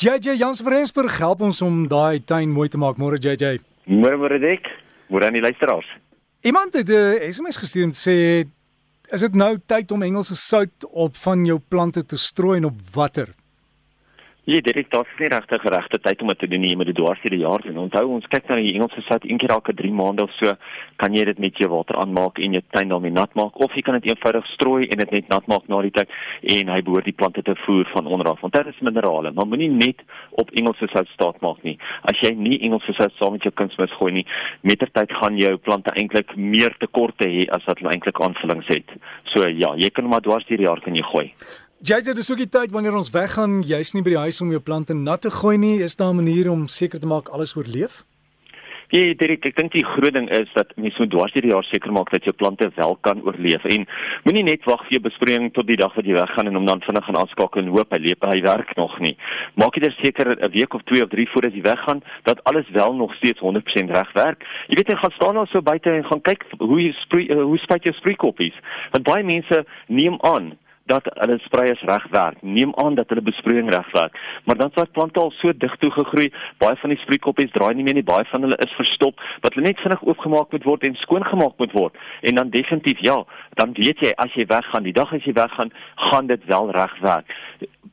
JJ Jans van Rensburg help ons om daai tuin mooi te maak. Môre JJ. Môre môre dik. Môre aan die luisteraars. Iemand het 'n uh, SMS gestuur en sê is dit nou tyd om Engelse sout op van jou plante te strooi en op watter? Ja, is tog nie regtig regte tyd om dit te doen nie, maar dit dwars deur die jaar doen. Onthou ons kyk na die Engelse sout een keer elke 3 maande of so, kan jy dit met jou water aanmaak en jou tuin daarmee nat maak of jy kan dit eenvoudig strooi en dit net nat maak na die tyd en hy behoort die plante te voer van onder af. Want dit is minerale, maar moenie net op Engelse sout staat maak nie. As jy nie Engelse sout saam met jou kunsmis gooi nie, mettertyd gaan jou plante eintlik meer tekorte hê as wat hulle eintlik aanvullings het. So ja, jy kan maar dwars deur die jaar kan jy gooi. JJ, dis ook die tyd wanneer ons weggaan, jy's nie by die huis om jou plante nat te gooi nie. Is daar 'n manier om seker te maak alles oorleef? Ja, Dirk, ek dink die groot ding is dat mens moet dwars deur die jaar seker maak dat jou plante wel kan oorleef en moenie net wag vir jou besproeiing tot die dag wat jy weggaan en hom dan vinnig gaan aanskakel en hoop hy leef hy werk nog nie. Maak jy seker 'n week of 2 of 3 voordat jy weggaan dat alles wel nog steeds 100% reg werk. Jy weet jy gaan staan daar so buite en gaan kyk hoe jy sproei hoe spuit jou sproeikoppies. Want baie mense neem aan dat hulle spreiers reg werk. Neem aan dat hulle besproeiing reg werk. Maar dan sal plante al so dig toe gegroei, baie van die sproeikoppies draai nie meer nie, baie van hulle is verstop, wat hulle net vinnig oopgemaak moet word en skoongemaak moet word. En dan definitief ja, dan weet jy as jy weggaan, die dag as jy weggaan, gaan dit wel reg werk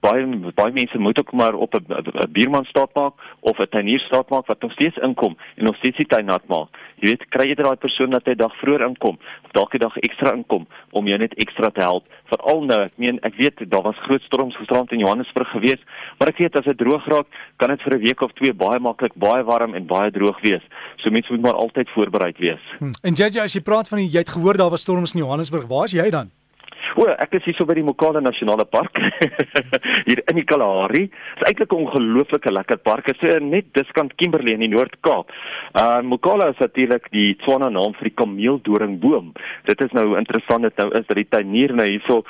baie baie mense moet ook maar op 'n buurman staat maak of 'n tuinier staat maak wat nog steeds inkom en nog steeds die tuin nat maak. Jy weet, kry jy daai persoon dat hy dag vroeër inkom of dalk 'n dag ekstra inkom om jou net ekstra te help. Veral nou, ek meen ek weet daar was groot storms gisterand in Johannesburg gewees, maar ek weet as dit droog raak, kan dit vir 'n week of twee baie maklik baie warm en baie droog wees. So mense moet maar altyd voorbereid wees. Hm. En JJ, as jy praat van die, jy het gehoor daar was storms in Johannesburg, waar is jy dan? O, ek is hier so by die Mokala Nasionale Park hier in die Kalahari. Dit is eintlik 'n ongelooflike lekker park. Dit is net diskant Kimberley in die Noord-Kaap. Uh Mokala is natuurlik die Tswana naam vir die kameeldoringboom. Dit is nou interessant dit nou is dat die tuinier nou hierso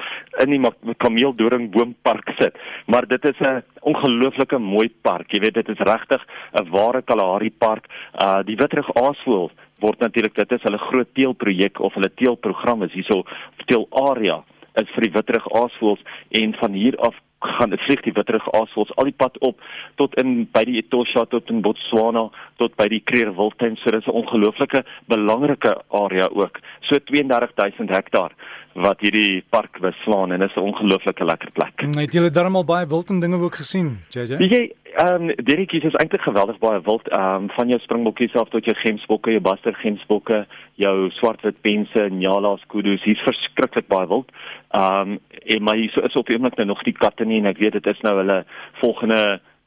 in die kameeldoringboompark sit. Maar dit is 'n ongelooflike mooi park. Jy weet dit is regtig 'n ware Kalahari park. Uh die witrig aasvoël word natuurlik dit is hulle groot teelprojek of hulle teelprogram is hierso teel area is vir die witrig aasvoëls en van hier af gaan dit vlieg die witrig aasvoëls al die pad op tot in by die Etosha tot in Botswana tot by die Kruger Wildtuin so dis 'n ongelooflike belangrike area ook so 32000 hektaar wat hierdie park beslaan en is 'n ongelooflike lekker plek. Het julle darmal baie wild en dinge ook gesien, JJ? Jy ehm um, Deretjie is eintlik geweldig baie wild ehm um, van jou springbokkies af tot jou gemsbokke, jou baster gemsbokke, jou swartwit pense, nyalas, kudus, hier's verskriklik baie wild. Ehm um, en maar hier so is op eendag nou nog die katte nie en ek weet dit is nou hulle volgende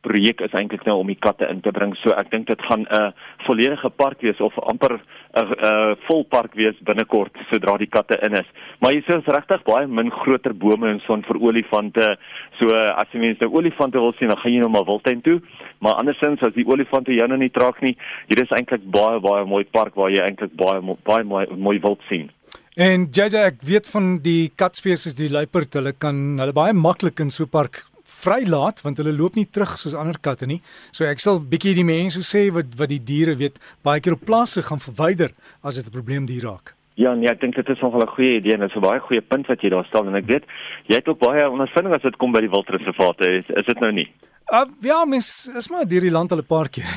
projek is eintlik nou om die katte in te bring. So ek dink dit gaan 'n volledige park wees of amper 'n 'n vol park wees binnekort sodra die katte in is. Maar hier is regtig baie min groter bome en son vir olifante. So as jy mense nou olifante wil sien, dan gaan jy nou maar Wildtuin toe. Maar andersins as die olifante jou nou nie trek nie, hier is eintlik baie baie mooi park waar jy eintlik baie baie mooi mooi wild sien. En JJ ek weet van die katspesies die luiperd, hulle kan hulle baie maklik in so 'n park vrylaat want hulle loop nie terug soos ander katte nie. So ek sal bietjie die mense sê wat wat die diere weet baie keer op plase gaan verwyder as dit 'n probleem dier raak. Ja, nee, ek dink dit is nogal 'n goeie idee en dit is 'n baie goeie punt wat jy daar stel en ek weet jy het ook baie ondervinding as dit kom by die wildreservate. Is, is dit nou nie? Uh, ja, mens is maar deur die land al 'n paar keer.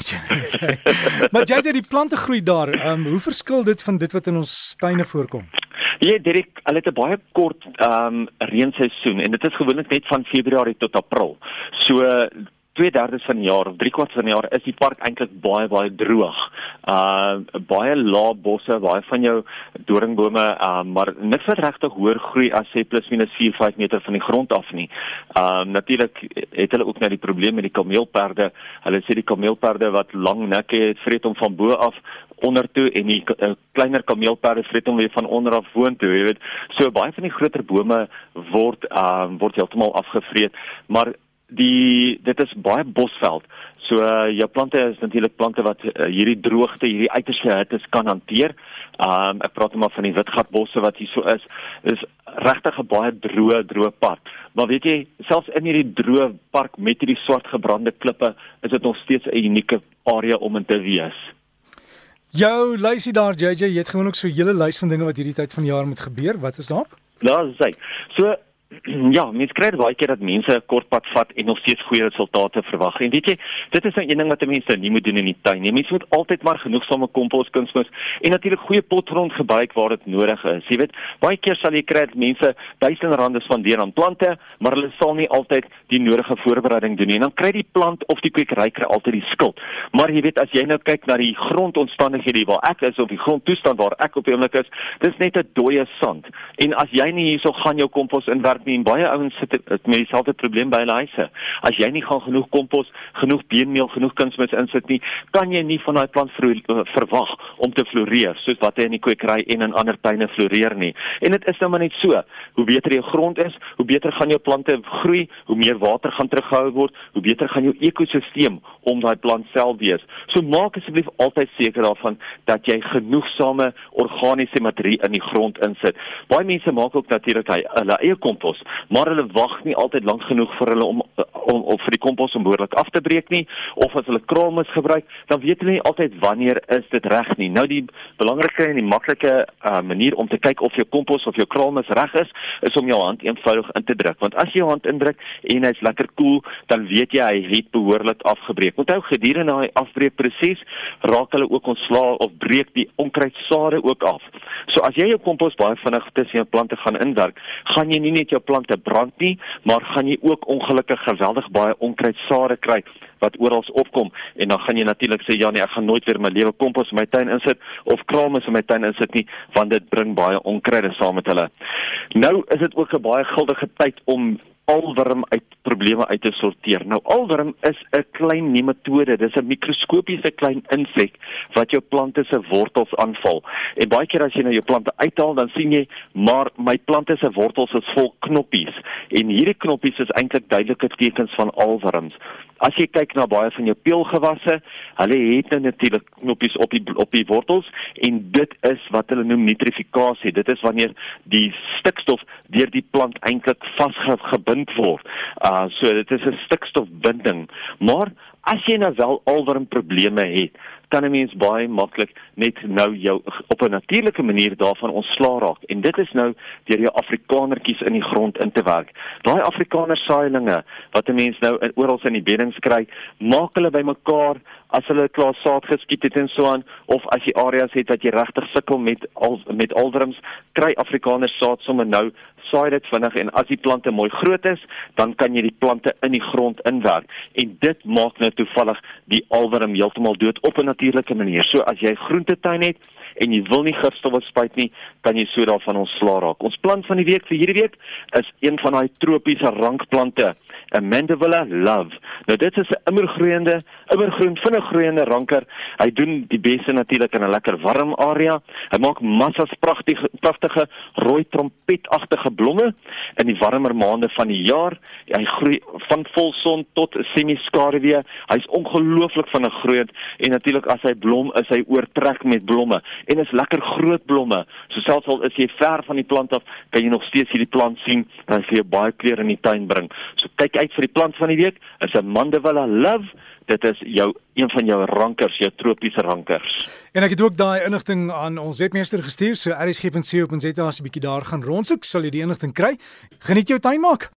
maar jy sê die plante groei daar. Ehm um, hoe verskil dit van dit wat in ons tuine voorkom? Ja, Dirk, hulle het 'n baie kort ehm um, reenseisoen en dit is gewoonlik net van Februarie tot April. So 2/3 van die jaar of 3/4 van die jaar is die park eintlik baie baie droog. Uh baie lae bosse, baie van jou doringbome, uh maar niks wat regtig hoër groei as sê plus minus 4, 5 meter van die grond af nie. Um natuurlik het hulle ook nou die probleem met die kameelperde. Hulle sê die kameelperde wat lang nekke het, vreet hom van bo af onder toe en die uh, kleiner kameelperde vreet hom weer van onder af vorentoe, jy weet. So baie van die groter bome word um word heeltemal afgevreet, maar die dit is baie bosveld. So uh, jou plante is natuurlik plante wat uh, hierdie droogte, hierdie uiterste hitte kan hanteer. Um ek praat maar van die witgatbosse wat hier so is. Is regtig 'n baie droë droë pad. Maar weet jy, selfs in hierdie droë park met hierdie swart gebrande klippe, is dit nog steeds 'n unieke area om in te wees. Jou lysie daar JJ, jy het gewoonlik so 'n hele lys van dinge wat hierdie tyd van die jaar moet gebeur. Wat is daar? Daar is hy. So Ja, mens kry baie keer dat mense 'n kort pad vat en nog steeds goeie resultate verwag. En weet jy, dit is nou een ding wat mense nie moet doen in die tuin nie. Mense moet altyd maar genoegsame kompos kunsmis en natuurlik goeie potgrond gebruik waar dit nodig is. Jy weet, baie keer sal jy kry dat mense duisende rande spandeer aan plante, maar hulle sal nie altyd die nodige voorbereiding doen nie. En dan kry die plant of die kwekery kry altyd die skuld. Maar jy weet, as jy nou kyk na die grondomstandighede waar ek is of die grondtoestand waar ek op die oomblik is, dis net 'n dooie sand. En as jy nie hierso gaan jou kompos inwerk nie en baie ouens sit met dieselfde probleem by hulle huise. As jy nie gaan genoeg kompos, genoeg beenmeel, genoeg kunsmis insit nie, kan jy nie van daai plant uh, verwag om te floreer soos wat hy in die kwekery en in ander tuine floreer nie. En dit is nou maar net so. Hoe beter jou grond is, hoe beter gaan jou plante groei, hoe meer water gaan teruggehou word, hoe beter gaan jou ekosisteem om daai plant self wees. So maak asseblief altyd seker daarvan dat jy genoegsame organiese materie in die grond insit. Baie mense maak ook natuurlik hulle eie kompos, maar hulle wag nie altyd lank genoeg vir hulle om om, om vir die kompos om behoorlik af te breek nie of as hulle kraalmis gebruik, dan weet hulle nie altyd wanneer is dit reg nie. Nou die belangrike en die maklike uh, manier om te kyk of jou kompos of jou kraalmis reg is, is om jou hand eenvoudig in te druk. Want as jy jou hand indruk en hy's lekker koel, cool, dan weet jy hy het behoorlik afgebreek. Onthou gedurende daai afbreekproses raak hulle ook ontslaa of breek die onkruidsade ook af. So as jy jou kompos baie vinnig tussen jou plante gaan inwerk, gaan jy nie net jou plante brand nie, maar gaan jy ook ongelukkig geweldig baie onkruidsade kry wat oral opkom en dan gaan jy natuurlik sê ja nee, ek gaan nooit weer my lewe kompos in my tuin insit of kramis in my tuin insit nie want dit bring baie onkruide saam met hulle. Nou is dit ook 'n baie guldige tyd om alwurm uit probleme uit te sorteer. Nou alwurm is 'n klein nematode, dis 'n mikroskopiese klein insek wat jou plante se wortels aanval. En baie keer as jy nou jou plante uithaal, dan sien jy maar my plante se wortels is vol knoppies en hierdie knoppies is eintlik duidelike tekens van alwurms. As jy kyk na baie van jou peulgewasse, hulle het nou natuurlik knoppies op die op die wortels en dit is wat hulle noem nitrifikasie. Dit is wanneer die stikstof deur die plant eintlik vasgebind word. Uh so dit is 'n stikstofbinding. Maar as jy nou wel alwerm probleme het, kan 'n mens baie maklik net nou jou op 'n natuurlike manier daarvan ontslaa raak. En dit is nou deur jou afrikanertjies in die grond in te werk. Daai afrikaner saailinge wat 'n mens nou oral in die beddings kry, maak hulle bymekaar as hulle klaar saad geskiet het en so aan of as jy areas het wat jy regtig sukkel met al met alderms, kry afrikaner saad sommer nou saai dit vinnig en as die plante mooi groot is, dan kan jy die plante in die grond inwerk en dit maak nou toevallig die alwerm heeltemal dood op 'n natuurlike manier. So as jy groentetuin het en jy wil nie gifstowwe spuit nie, kan jy so daarvan ontslaa raak. Ons plant van die week vir hierdie week is een van daai tropiese rankplante. Amandevilla Love. Nou dit is 'n immergroeiende, immergroen, vinnig groeiende ranker. Hy doen die beste natuurlik in 'n lekker warm area. Hy maak massas pragtige pragtige rooi trompetagtige blomme in die warmer maande van die jaar. Hy groei van volson tot semi-skaduwee. Hy's ongelooflik vinnig groeiend en natuurlik as hy blom, is hy oortrek met blomme en is lekker groot blomme. So selfs al is jy ver van die plant af, kan jy nog steeds hierdie plant sien en hy vir jou baie kleur in die tuin bring. So kyk uit vir die plant van die week. Is 'n Mandevilla Love. Dit is jou een van jou rankers, jou tropiese rankers. En ek het ook daai inligting aan ons wetmeester gestuur, so RSG.co.za as jy bietjie daar gaan rondsoek, sal jy die inligting kry. Geniet jou tuin maak.